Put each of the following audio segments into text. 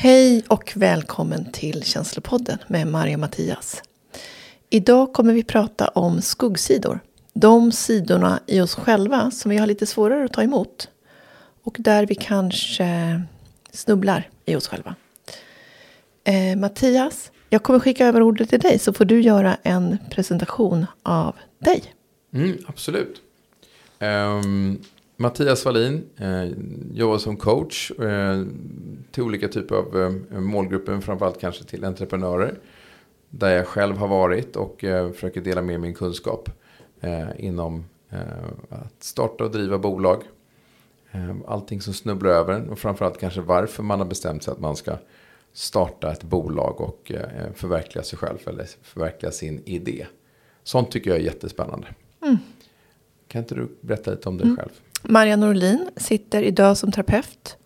Hej och välkommen till Känslopodden med Maria och Mattias. Idag kommer vi prata om skuggsidor. De sidorna i oss själva som vi har lite svårare att ta emot. Och där vi kanske snubblar i oss själva. Eh, Mattias, jag kommer skicka över ordet till dig så får du göra en presentation av dig. Mm, absolut. Um, Mattias Wallin uh, jobbar som coach uh, till olika typer av uh, målgrupper, framförallt kanske till entreprenörer. Där jag själv har varit och uh, försöker dela med min kunskap inom att starta och driva bolag. allting som snubblar över en och framförallt kanske varför man har bestämt sig att man ska starta ett bolag och förverkliga sig själv eller förverkliga sin idé. Sånt tycker jag är jättespännande. Mm. Kan inte du berätta lite om dig mm. själv? Maria Norlin sitter idag som terapeut.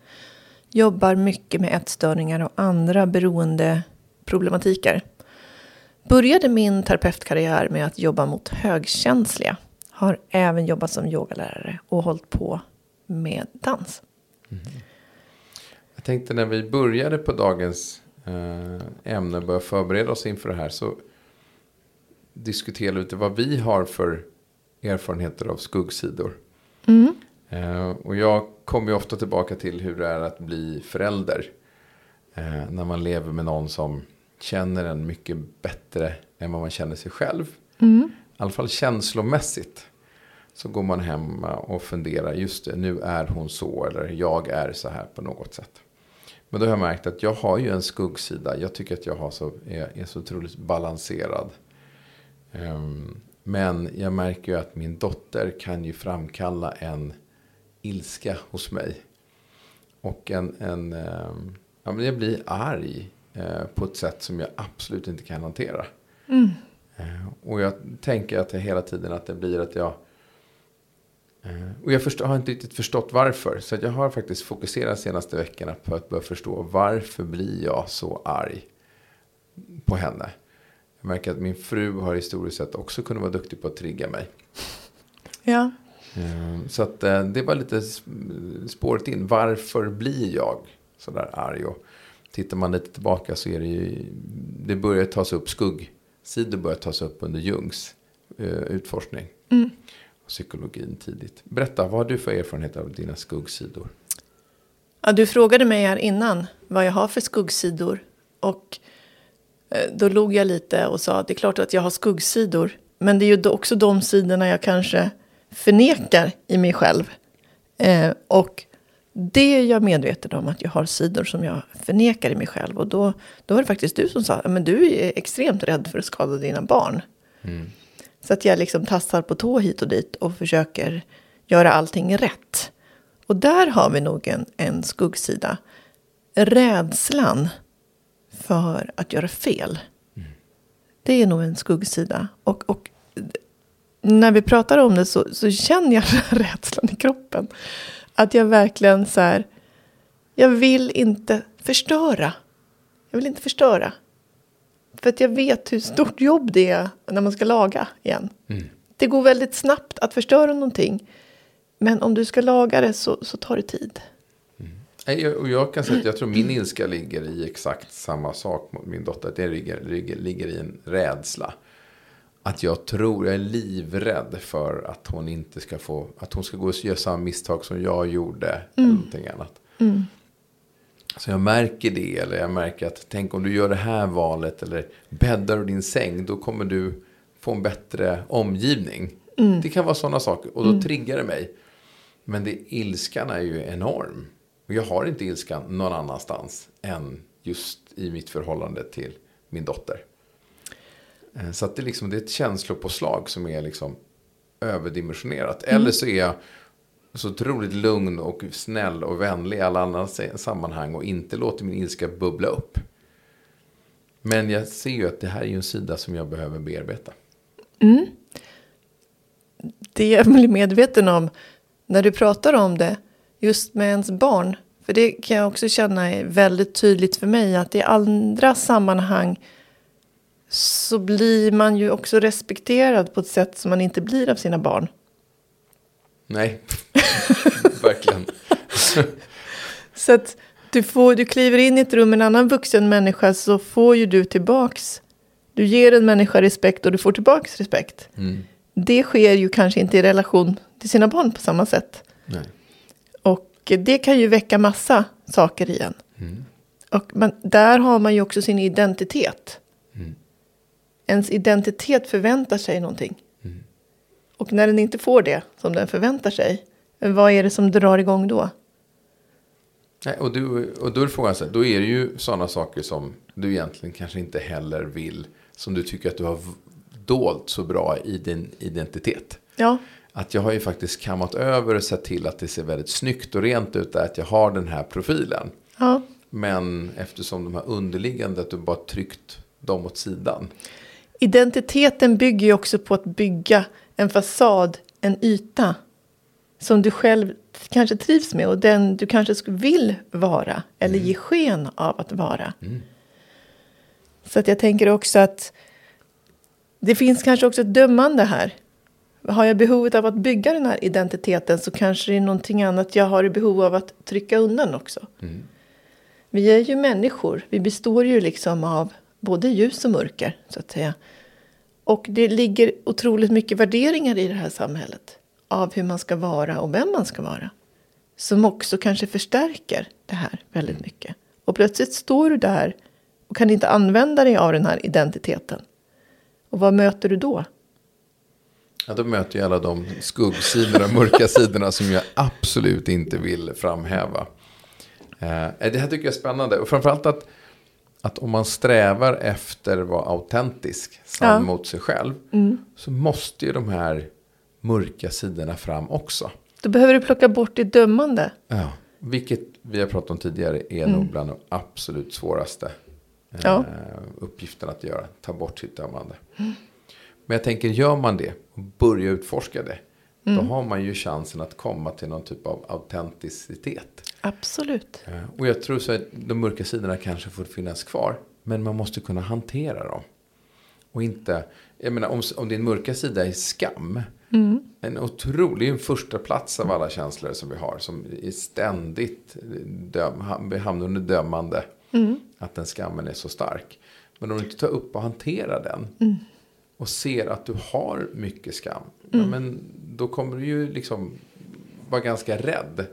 Jobbar mycket med ätstörningar och andra beroendeproblematiker. Började min terapeutkarriär med att jobba mot högkänsliga. Har även jobbat som yogalärare och hållit på med dans. Mm. Jag tänkte när vi började på dagens eh, ämne och började förbereda oss inför det här så diskutera lite vad vi har för erfarenheter av skuggsidor. Mm. Eh, och jag kommer ju ofta tillbaka till hur det är att bli förälder. Eh, när man lever med någon som känner en mycket bättre än vad man känner sig själv. Mm. I alla fall känslomässigt. Så går man hem och funderar, just det, nu är hon så eller jag är så här på något sätt. Men då har jag märkt att jag har ju en skuggsida. Jag tycker att jag har så, är, är så otroligt balanserad. Um, men jag märker ju att min dotter kan ju framkalla en ilska hos mig. Och en, en um, ja, men jag blir arg uh, på ett sätt som jag absolut inte kan hantera. Mm. Uh, och jag tänker att jag hela tiden att det blir att jag uh, och jag förstår, har inte riktigt förstått varför. Så jag har faktiskt fokuserat de senaste veckorna på att börja förstå varför blir jag så arg på henne. Jag märker att min fru har historiskt sett också kunnat vara duktig på att trigga mig. Ja. Ehm, så att eh, det var lite spåret in. Varför blir jag sådär arg? Och tittar man lite tillbaka så är det ju, det börjar tas upp, skuggsidor börjar tas upp under Jungs uh, utforskning. Mm. Och psykologin tidigt. Berätta, vad har du för erfarenhet av dina skuggsidor? Ja, du frågade mig här innan vad jag har för skuggsidor. Och Eh, då log jag lite och sa att det är klart att jag har skuggsidor. Men det är ju också de sidorna jag kanske förnekar i mig själv. Eh, och det är jag medveten om att jag har sidor som jag förnekar i mig själv. Och då, då var det faktiskt du som sa att du är extremt rädd för att skada dina barn. Mm. Så att jag liksom tassar på tå hit och dit och försöker göra allting rätt. Och där har vi nog en, en skuggsida. Rädslan för att göra fel. Mm. Det är nog en skuggsida. Och, och när vi pratar om det så, så känner jag den här rädslan i kroppen. Att jag verkligen så här, jag vill inte förstöra. Jag vill inte förstöra. För att jag vet hur stort jobb det är när man ska laga igen. Mm. Det går väldigt snabbt att förstöra någonting. Men om du ska laga det så, så tar det tid. Och jag kan säga att jag tror min ilska ligger i exakt samma sak mot min dotter. Det ligger, ligger, ligger i en rädsla. Att jag tror, jag är livrädd för att hon inte ska få, att hon ska gå och göra samma misstag som jag gjorde. Mm. Eller någonting annat. Mm. Så jag märker det, eller jag märker att tänk om du gör det här valet eller bäddar du din säng, då kommer du få en bättre omgivning. Mm. Det kan vara sådana saker och då mm. triggar det mig. Men det, ilskan är ju enorm. Och jag har inte ilskan någon annanstans än just i mitt förhållande till min dotter. Eh, så att det, liksom, det är ett känslopåslag som är liksom överdimensionerat. Mm. Eller så är jag så otroligt lugn och snäll och vänlig i alla andra sammanhang och inte låter min ilska bubbla upp. Men jag ser ju att det här är ju en sida som jag behöver bearbeta. Mm. Det jag blir medveten om när du pratar om det just med ens barn. För det kan jag också känna är väldigt tydligt för mig att i andra sammanhang så blir man ju också respekterad på ett sätt som man inte blir av sina barn. Nej, verkligen. så att Du, får, du kliver in i ett rum med en annan vuxen människa så får ju du tillbaks. Du ger en människa respekt och du får tillbaks respekt. Mm. Det sker ju kanske inte i relation till sina barn på samma sätt. Nej. Och det kan ju väcka massa saker igen. Mm. Och man, där har man ju också sin identitet. Ens identitet förväntar sig någonting. Mm. Och när den inte får det som den förväntar sig, vad är det som drar igång då? Nej, och, du, och då är frågan så här, då är det ju sådana saker som du egentligen kanske inte heller vill, som du tycker att du har dolt så bra i din identitet. Ja, Att jag har ju faktiskt kammat över och sett till att det ser väldigt snyggt och rent ut, att jag har den här profilen. ja. Men eftersom de här underliggande, att du bara tryckt dem åt sidan. Identiteten bygger ju också på att bygga en fasad, en yta. Som du själv kanske trivs med och den du kanske vill vara. Eller ge sken av att vara. Så att jag tänker också att det finns kanske också ett dömande här. Har jag behovet av att bygga den här identiteten så kanske det är någonting annat jag har behov av att trycka undan också. Vi är ju människor. Vi består ju liksom av både ljus och mörker, så att säga. Och det ligger otroligt mycket värderingar i det här samhället. Av hur man ska vara och vem man ska vara. Som också kanske förstärker det här väldigt mycket. Och plötsligt står du där och kan inte använda dig av den här identiteten. Och vad möter du då? Ja, då möter jag alla de skuggsidorna, mörka sidorna som jag absolut inte vill framhäva. Eh, det här tycker jag är spännande. Och framförallt att, att om man strävar efter att vara autentisk, sann Ja. mot sig själv. Så måste ju de här mörka sidorna fram också. Då behöver du plocka bort det dömande. Ja. Vilket vi har pratat om tidigare är nog bland de absolut svåraste eh, Ja. uppgifterna att göra. Ta bort sitt dömande. Men jag tänker, gör man det och börjar utforska det. Då har man ju chansen att komma till någon typ av autenticitet. Absolut. Eh, Och jag tror så att de mörka sidorna kanske får finnas kvar. Men man måste kunna hantera dem. Och inte, jag menar om, om din mörka sida är skam. En otrolig en första plats av alla känslor som vi har. Som är ständigt döm, ham- hamnar under dömande. Att den skammen är så stark. Men om du inte tar upp och hanterar den. Och ser att du har mycket skam. Ja, men då kommer du ju liksom vara ganska rädd.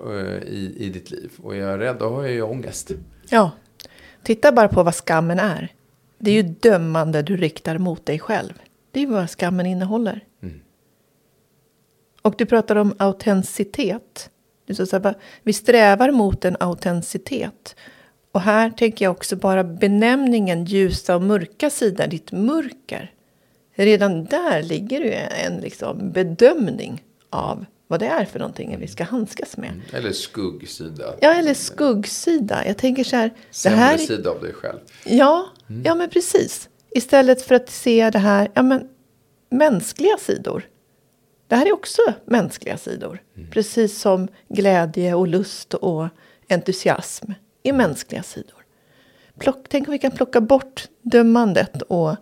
Eh, I, i ditt liv. Och är jag rädd då har jag ju ångest. Ja. Titta bara på vad skammen är. Det är ju dömande du riktar mot dig själv. Det är vad skammen innehåller. Och du pratar om autenticitet. Du sa så här, vi strävar mot en autenticitet. Och här tänker jag också bara benämningen ljusa och mörka sidan, ditt mörker. Redan där ligger ju en liksom bedömning av vad det är för någonting vi ska handskas med. Eller skuggsida. Ja, eller skuggsida. Jag tänker så här. Det Sämre här är, sida av dig själv. ja, ja, men precis. Istället för att se det här, ja men mänskliga sidor. Det här är också mänskliga sidor. Precis som glädje och lust och entusiasm är mänskliga sidor. Plock, tänk om vi kan plocka bort dömandet och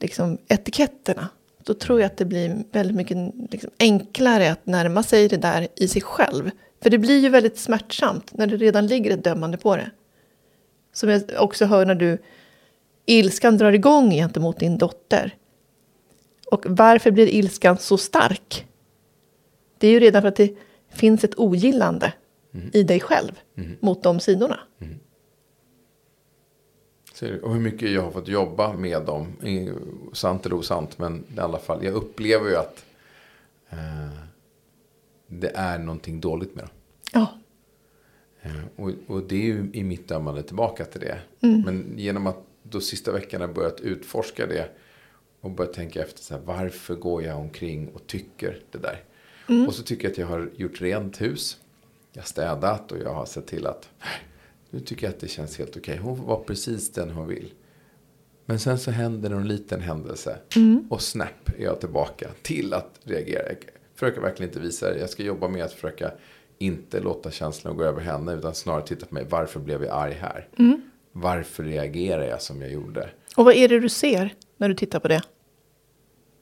liksom etiketterna. Då tror jag att det blir väldigt mycket liksom enklare att närma sig det där i sig själv. För det blir ju väldigt smärtsamt när det redan ligger ett dömande på det. Som jag också hör när du ilskan drar igång gentemot din dotter. Och varför blir ilskan så stark? Det är ju redan för att det finns ett ogillande i dig själv mot de sidorna. Du? Och hur mycket jag har fått jobba med dem. Sant eller osant. Men i alla fall. Jag upplever ju att eh, det är någonting dåligt med dem. Ja, Eh, och, och det är ju i mitt dömande tillbaka till det. Men genom att de sista veckorna börjat utforska det. Och börjat tänka efter så här, varför går jag omkring och tycker det där. Och så tycker jag att jag har gjort rent hus. Jag har städat och jag har sett till att nu tycker jag att det känns helt okej. Hon var precis den hon vill. Men sen så händer någon liten händelse. Och snap är jag tillbaka till att reagera. Jag försöker verkligen inte visa det. Jag ska jobba med att försöka inte låta känslorna gå över henne. Utan snarare titta på mig. Varför blev jag arg här? Varför reagerar jag som jag gjorde? och vad är det du ser när du tittar på det?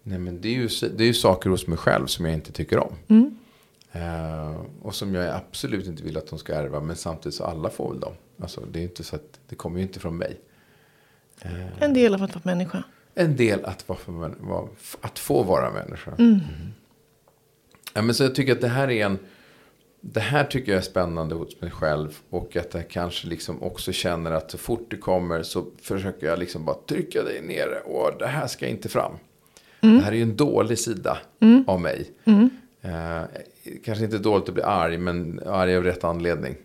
Nej men det är ju, det är ju saker hos mig själv som jag inte tycker om. Eh, och som jag absolut inte vill att de ska ärva. Men samtidigt så alla får väl dem. Alltså, det är inte så att det kommer ju inte från mig. Eh, En del av att vara människa. en del att, vara för, vara, att få vara människa. Mm. Ja, men så jag tycker att det här är en... Det här tycker jag är spännande hos mig själv. Och att jag kanske liksom också känner att så fort det kommer så försöker jag liksom bara trycka dig nere. Och det här ska inte fram. Det här är ju en dålig sida av mig. Eh, kanske inte dåligt att bli arg, men arg av rätt anledning.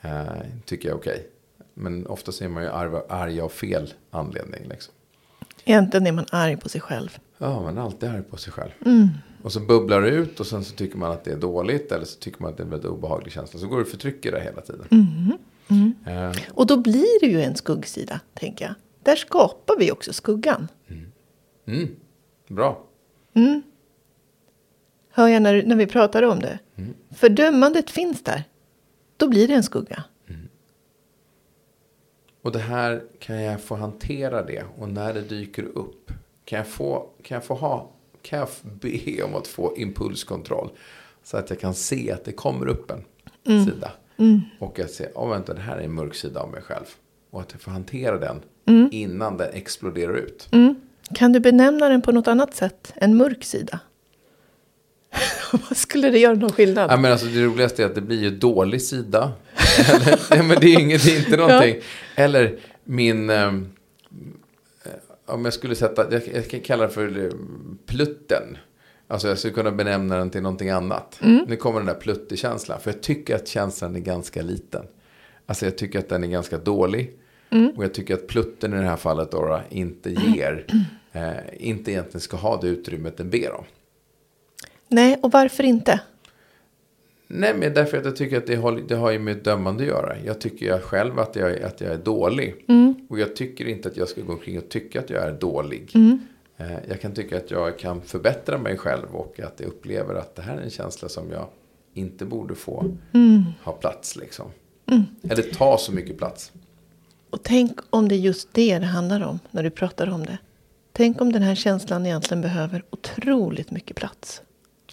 Eh, tycker jag är okej. Men ofta är man ju arg, arg av fel anledning. Liksom. Egentligen är man arg på sig själv. Ja, man är alltid arg på sig själv. Och så bubblar det ut och sen så tycker man att det är dåligt. Eller så tycker man att det är en väldigt obehaglig känsla. Så går det och förtrycker det hela tiden. Eh, Och då blir det ju en skuggsida, tänker jag. Där skapar vi också skuggan. mm, bra. Hör jag när, när vi pratar om det. Fördömandet finns där. Då blir det en skugga. Och det här, kan jag få hantera det? Och när det dyker upp, kan jag få, kan jag få ha, kan jag be om att få impulskontroll? Så att jag kan se att det kommer upp en sida. Och att se, oh, vänta, det här är en mörk sida av mig själv. Och att jag får hantera den innan den exploderar ut. Kan du benämna den på något annat sätt än mörk sida? Vad skulle det göra någon skillnad? Ja, men alltså, det roligaste är att det blir ju dålig sida. Eller, ja, men det är, inget, det är inte någonting. Eller min... ehm, eh, om jag skulle sätta... Jag, jag kan kalla det för eh, plutten. Alltså jag skulle kunna benämna den till någonting annat. Nu kommer den där pluttekänslan. För jag tycker att känslan är ganska liten. Alltså jag tycker att den är ganska dålig. Och jag tycker att plutten i det här fallet då inte ger... Eh, inte egentligen ska ha det utrymmet den ber om. Nej, och varför inte? Nej, men därför att jag tycker att det har, det har ju med dömande att göra. Jag tycker jag själv att jag, att jag är dålig. Och jag tycker inte att jag ska gå omkring och tycka att jag är dålig. Eh, Jag kan tycka att jag kan förbättra mig själv och att jag upplever att det här är en känsla som jag inte borde få ha plats. Liksom. Eller ta så mycket plats. Och tänk om det är just det det handlar om när du pratar om det. Tänk om den här känslan egentligen behöver otroligt mycket plats.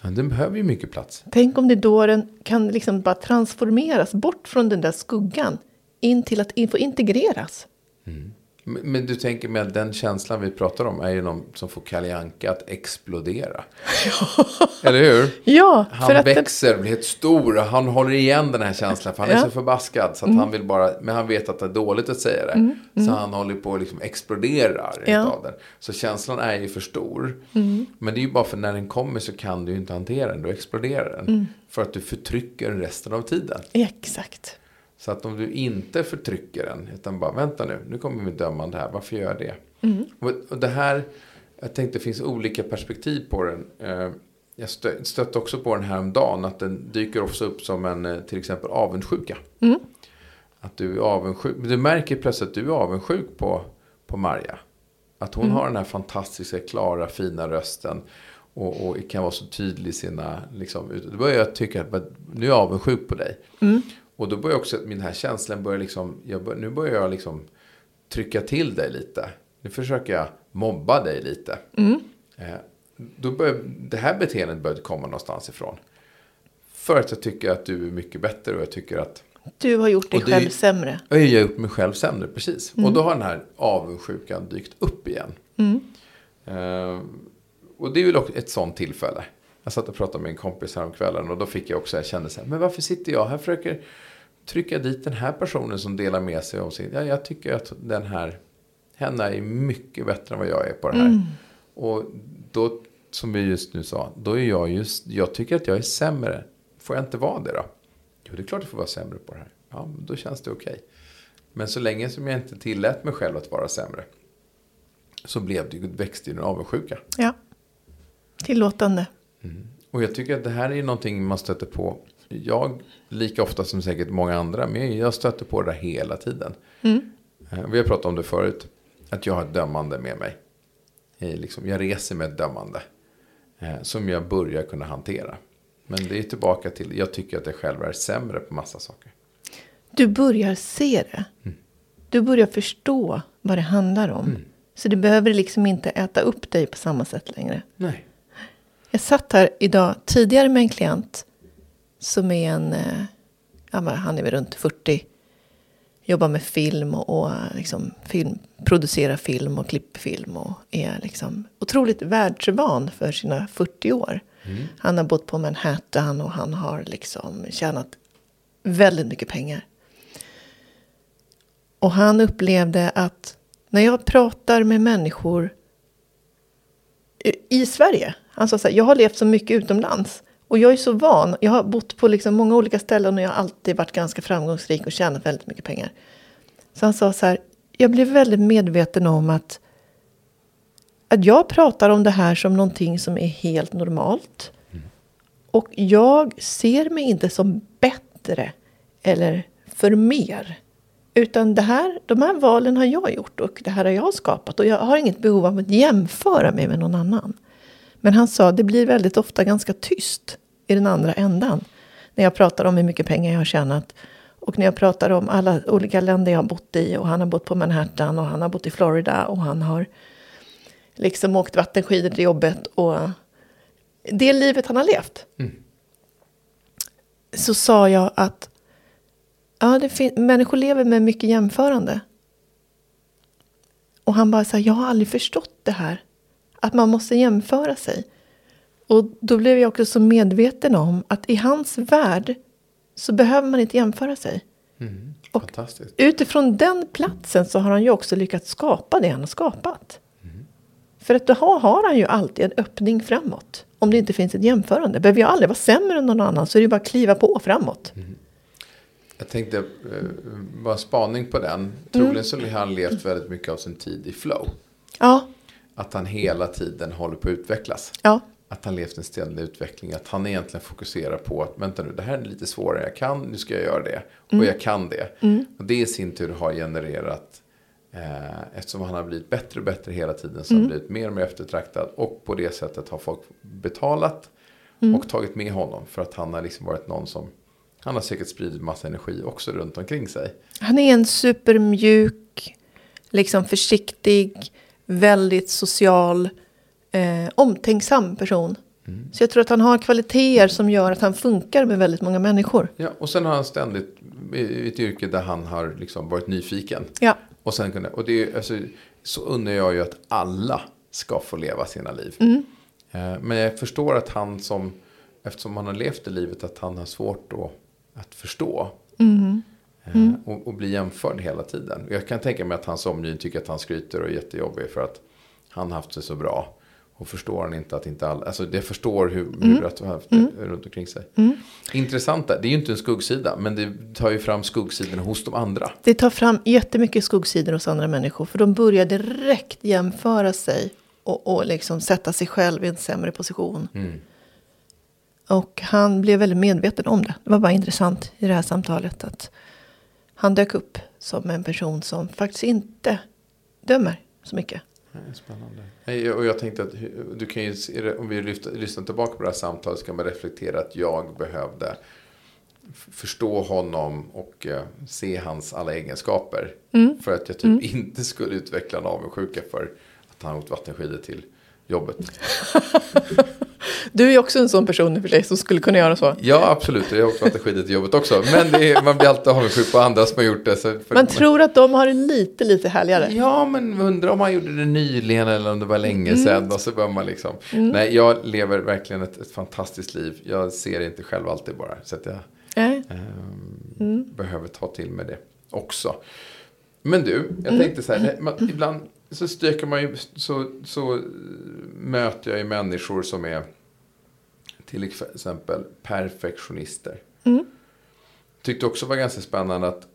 Ja, den behöver ju mycket plats. Tänk om det då den kan liksom bara transformeras bort från den där skuggan in till att få integreras. Men, men du tänker med att den känslan vi pratar om är ju någon som får Kalle Anka att explodera. Eller hur? Ja, Han växer, blir helt stor. Han håller igen den här känslan. För han är Ja. Mm. så förbaskad. Så att han vill bara, men han vet att det är dåligt att säga det. Så han håller på att liksom exploderar Ja. Mm. Så känslan är ju för stor. Men det är ju bara för när den kommer så kan du ju inte hantera den. Då exploderar den. Mm. För att du förtrycker den resten av tiden. exakt. Så att om du inte förtrycker den, utan bara vänta nu, nu kommer mitt dömande här, varför gör jag det? Och, och det här, jag tänkte det finns olika perspektiv på den. Eh, Jag stö, stötte också på den här om dagen att den dyker också upp som en eh, till exempel avundsjuka. Att du är avundsjuk, du märker plötsligt att du är avundsjuk på, på Marja. Att hon har den här fantastiska, klara, fina rösten. Och, och kan vara så tydlig i sina, liksom, då börjar jag tycka att nu är jag avundsjuk på dig. Och då börjar också min här känslan börja liksom, jag bör, nu börjar jag liksom trycka till dig lite. Nu försöker jag mobba dig lite. Eh, då börjar, det här beteendet börjar komma någonstans ifrån. För att jag tycker att du är mycket bättre och jag tycker att Du har gjort dig själv sämre. jag gör upp mig själv sämre, precis. Och då har den här avundsjukan dykt upp igen. Eh, och det är väl också ett sånt tillfälle. Jag satt och pratade med en kompis häromkvällen och då fick jag också, jag kände så här, men varför sitter jag här och försöker trycka dit den här personen som delar med sig av sin, ja, jag tycker att den här, henne är mycket bättre än vad jag är på det här. Och då, som vi just nu sa, då är jag just, jag tycker att jag är sämre. Får jag inte vara det då? Jo, det är klart jag får vara sämre på det här. Ja, då känns det okej. Men så länge som jag inte tillät mig själv att vara sämre. Så blev det ju, växte ju en avundsjuka. Ja. Tillåtande. Och jag tycker att det här är någonting man stöter på. Jag, lika ofta som säkert många andra, men jag stöter på det här hela tiden. Eh, Vi har pratat om det förut. Att jag har ett dömande med mig. Liksom, jag reser med ett dömande. eh, Som jag börjar kunna hantera. Men det är tillbaka till, jag tycker att jag själv är sämre på massa saker. Du börjar se det. Du börjar förstå vad det handlar om. Så det behöver liksom inte äta upp dig på samma sätt längre. Nej. Jag satt här idag tidigare med en klient Som är en, eh, ja, han är väl runt 40. Jobbar med film och, och liksom film, producerar film och klipper film. Och är liksom otroligt världsvan för sina 40 år. Han har bott på Manhattan och han har liksom tjänat väldigt mycket pengar. Och han upplevde att när jag pratar med människor i Sverige. Han sa så här, jag har levt så mycket utomlands. Och jag är så van. Jag har bott på liksom många olika ställen och jag har alltid varit ganska framgångsrik och tjänat väldigt mycket pengar. Så han sa så här, jag blev väldigt medveten om att, att jag pratar om det här som någonting som är helt normalt. Och jag ser mig inte som bättre eller för mer. Utan det här, de här valen har jag gjort och det här har jag skapat. Och jag har inget behov av att jämföra mig med någon annan. Men han sa, det blir väldigt ofta ganska tyst i den andra ändan. När jag pratar om hur mycket pengar jag har tjänat. Och när jag pratar om alla olika länder jag har bott i. Och han har bott på Manhattan och han har bott i Florida. Och han har liksom åkt vattenskidor till jobbet. Och det livet han har levt. Mm. Så sa jag att ja, det fin- människor lever med mycket jämförande. Och han bara sa, jag har aldrig förstått det här. Att man måste jämföra sig. Och då blev jag också så medveten om att i hans värld så behöver man inte jämföra sig. Mm. Och- Fantastiskt. Utifrån den platsen så har han ju också lyckats skapa det han har skapat. För att då har, han ju alltid en öppning framåt. Om det inte finns ett jämförande. Behöver jag aldrig vara sämre än någon annan så är det ju bara att kliva på framåt. Jag tänkte, eh, bara spaning på den. Troligen så har han levt väldigt mycket av sin tid i flow. Ja, Att han hela tiden håller på att utvecklas. ja, Att han levt en ständig utveckling. Att han egentligen fokuserar på att vänta nu, det här är lite svårare. Jag kan, nu ska jag göra det. Och jag kan det. Och det i sin tur har genererat, eh, eftersom han har blivit bättre och bättre hela tiden, så har han blivit mer och mer eftertraktad. Och på det sättet har folk betalat och tagit med honom. För att han har liksom varit någon som, han har säkert spridit massa energi också runt omkring sig. Han är en supermjuk, liksom försiktig, väldigt social, eh, omtänksam person. Så jag tror att han har kvaliteter som gör att han funkar med väldigt många människor. Ja, och sen har han ständigt i ett yrke där han har liksom varit nyfiken. Ja, Och, sen kunde, och det är, alltså, så undrar jag ju att alla ska få leva sina liv. Eh, Men jag förstår att han som, eftersom han har levt det livet, att han har svårt då att förstå. Eh, Och, och bli jämförd hela tiden. Jag kan tänka mig att hans omgivning tycker att han skryter och är jättejobbig för att han har haft det så bra. Och förstår han inte att inte alla, alltså det förstår hur, hur att han har haft det runt omkring sig. Intressant där, det är ju inte en skuggsida, men det tar ju fram skuggsidorna hos de andra. det tar fram jättemycket skuggsidor hos andra människor. För de börjar direkt jämföra sig och, och liksom sätta sig själv i en sämre position. Och han blev väldigt medveten om det. Det var bara intressant i det här samtalet att han dök upp som en person som faktiskt inte dömer så mycket. Spännande. Och jag tänkte att du kan ju, om vi lyssnar tillbaka på det här samtalet så kan man reflektera att jag behövde förstå honom och eh, se hans alla egenskaper. För att jag typ inte skulle utveckla en avundsjuka för att han åkt vattenskidor till jobbet. Du är också en sån person i och för sig som skulle kunna göra så. Ja, absolut. Jag har åkt vattenskidor till jobbet också. Men är, man blir alltid avundsjuk på andra som har gjort det. Så för, Man tror att de har det lite, lite härligare. Ja, men undrar om han gjorde det nyligen eller om det var länge sedan. Och så börjar man liksom. Nej, jag lever verkligen ett, ett fantastiskt liv. Jag ser inte själv alltid bara. Så att jag Nej. ehm, behöver ta till mig det också. Men du, jag tänkte så här. Man, ibland så stöker man ju, så, så eh, möter jag ju människor som är till exempel perfektionister. Tyckte också var ganska spännande att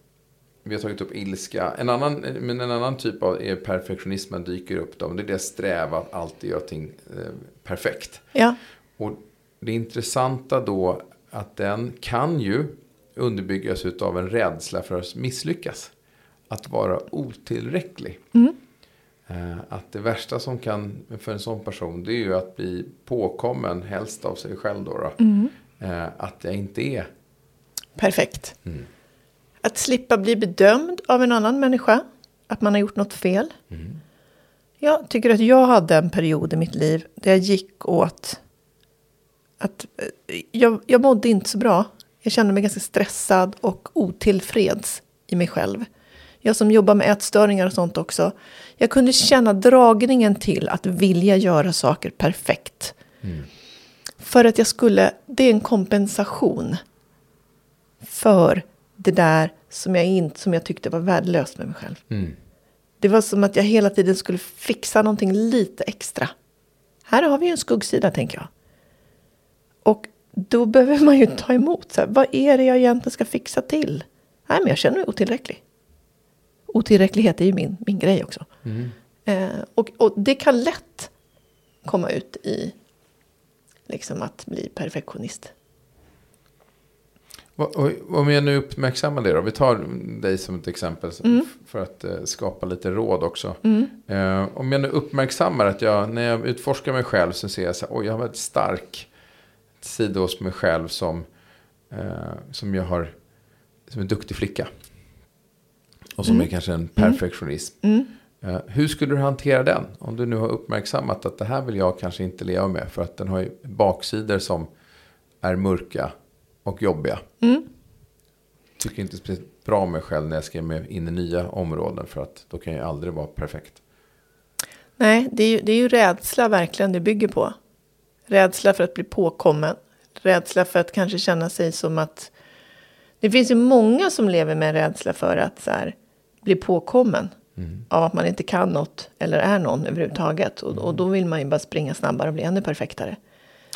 vi har tagit upp ilska. En annan, men en annan typ av är perfektionismen dyker upp. Då, det är det sträva att alltid göra ting eh, perfekt. Ja. Och det intressanta då att den kan ju underbyggas av en rädsla för att misslyckas. Att vara otillräcklig. Eh, Att det värsta som kan för en sån person det är ju att bli påkommen helst av sig själv då. då. Eh, Att jag inte är. Perfekt. Att slippa bli bedömd av en annan människa. Att man har gjort något fel. Jag tycker att jag hade en period i mitt liv där jag gick åt att eh, jag, jag mådde inte så bra. Jag kände mig ganska stressad och otillfreds i mig själv. Jag som jobbar med ätstörningar och sånt också. Jag kunde känna dragningen till att vilja göra saker perfekt. Mm. För att jag skulle, det är en kompensation för det där som jag, inte, som jag tyckte var värdelöst med mig själv. Mm. Det var som att jag hela tiden skulle fixa någonting lite extra. Här har vi ju en skuggsida, tänker jag. Och då behöver man ju ta emot. Så här, vad är det jag egentligen ska fixa till? Nej, men jag känner mig otillräcklig. Otillräcklighet är ju min, min grej också. Mm. Eh, och, och det kan lätt komma ut i liksom att bli perfektionist. Och- Om jag nu uppmärksammar det då. Vi tar dig som ett exempel Mm. för att eh, skapa lite råd också. Eh, om jag nu uppmärksammar att jag, när jag utforskar mig själv så ser jag så här, oj jag har väldigt stark sida hos mig själv som, eh, som jag har, som en duktig flicka. Och som är kanske en perfektionism. Mm. Eh, hur skulle du hantera den? Om du nu har uppmärksammat att det här vill jag kanske inte leva med. För att den har ju baksidor som är mörka och jobbiga. Mm. Tycker inte speciellt bra om mig själv när jag ska in i nya områden. För att då kan jag aldrig vara perfekt. Nej, det är, ju, det är ju rädsla verkligen det bygger på. Rädsla för att bli påkommen. Rädsla för att kanske känna sig som att... Det finns ju många som lever med rädsla för att så här, bli påkommen. Av att man inte kan något eller är någon överhuvudtaget. Och, och då vill man ju bara springa snabbare och bli ännu perfektare.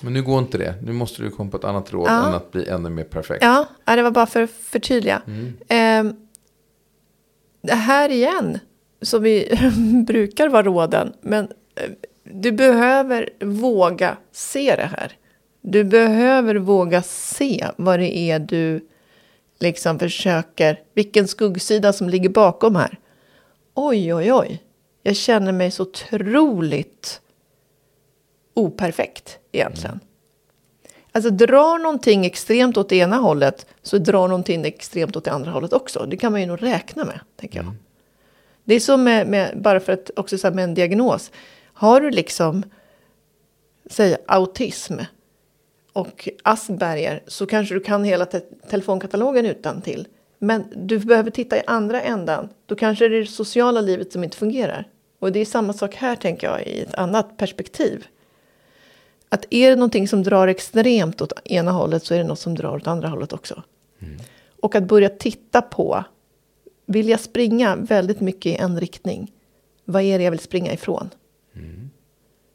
Men nu går inte det. Nu måste du komma på ett annat råd Ja. än att bli ännu mer perfekt. Ja, det var bara för att förtydliga. Ehm, det här igen, som vi brukar vara råden, men eh, du behöver våga se det här. Du behöver våga se vad det är du liksom försöker, vilken skuggsida som ligger bakom här. Oj, oj, oj. Jag känner mig så otroligt operfekt egentligen. Alltså drar någonting extremt åt det ena hållet så drar någonting extremt åt det andra hållet också. Det kan man ju nog räkna med, tänker jag. Det är som med, med bara för att också så med en diagnos. Har du liksom, säg autism och Asperger så kanske du kan hela te telefonkatalogen utan till. Men du behöver titta i andra ändan. Då kanske det är det sociala livet som inte fungerar. Och det är samma sak här tänker jag i ett annat perspektiv. Att är det någonting som drar extremt åt ena hållet så är det något som drar åt andra hållet också. Och att börja titta på, vill jag springa väldigt mycket i en riktning? Vad är det jag vill springa ifrån?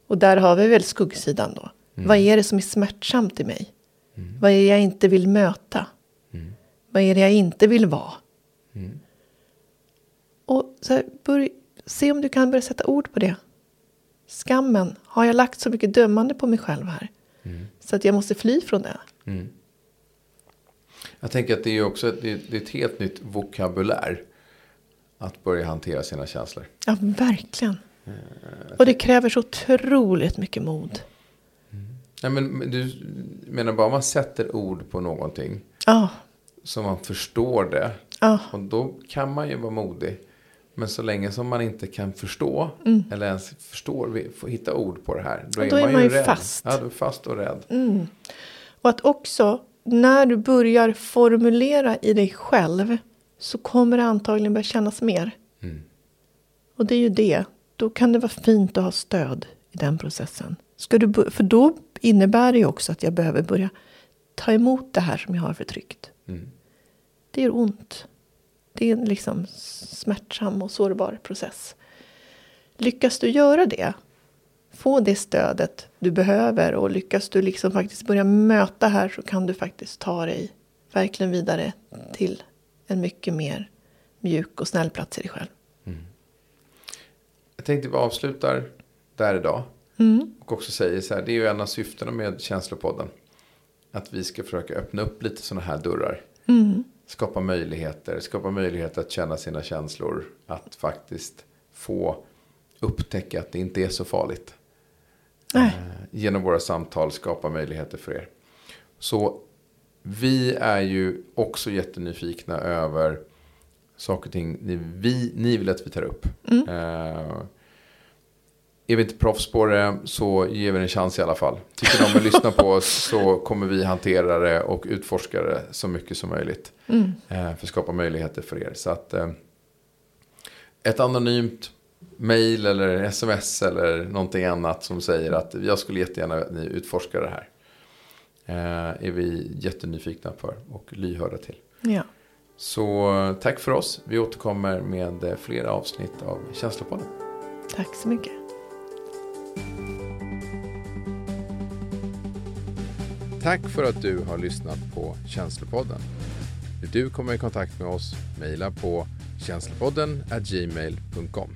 Och där har vi väl skuggsidan då. Vad är det som är smärtsamt i mig? Vad är det jag inte vill möta? Vad är det jag inte vill vara? Och så här, börj, se om du kan börja sätta ord på det. Skammen, har jag lagt så mycket dömande på mig själv här? Så att jag måste fly från det. Jag tänker att det är också ett, det är det är ett helt nytt vokabulär. Att börja hantera sina känslor. Ja, verkligen. Och det kräver så otroligt mycket mod. Nej, men du menar bara man sätter ord på någonting. Ja, Så man förstår det. ja, Och då kan man ju vara modig. Men så länge som man inte kan förstå. Eller ens förstår, får hitta ord på det här. Då, Och då är man ju rädd. fast. Ja, du är fast och rädd. Och att också när du börjar formulera i dig själv så kommer det antagligen börja kännas mer. Och det är ju det. Då kan det vara fint att ha stöd i den processen. Ska du, för då innebär det ju också att jag behöver börja ta emot det här som jag har förtryckt. Det gör ont. Det är en liksom smärtsam och sårbar process. Lyckas du göra det, få det stödet du behöver och lyckas du liksom faktiskt börja möta här så kan du faktiskt ta dig verkligen vidare till en mycket mer mjuk och snäll plats i dig själv. Jag tänkte vi avslutar där idag. Mm. Och också säger så här, det är ju en av syftena med Känslopodden. Att vi ska försöka öppna upp lite sådana här dörrar. Mm. Skapa möjligheter, skapa möjligheter att känna sina känslor. Att faktiskt få upptäcka att det inte är så farligt. Eh, Genom våra samtal skapa möjligheter för er. Så vi är ju också jättenyfikna över saker och ting ni, vi, ni vill att vi tar upp. Eh, är vi inte proffs på det så ger vi det en chans i alla fall. Tycker de att lyssna på oss så kommer vi hantera det och utforska det så mycket som möjligt. Mm. Eh, för att skapa möjligheter för er. Så att eh, ett anonymt mail eller sms eller någonting annat som säger att jag skulle jättegärna att ni utforskar det här. Eh, är vi jättenyfikna för och lyhörda till. Ja. Så tack för oss. Vi återkommer med flera avsnitt av Känslopodden. Tack så mycket. Tack för att du har lyssnat på Känslopodden. Vill du komma i kontakt med oss, mejla på känslopodden gmail.com.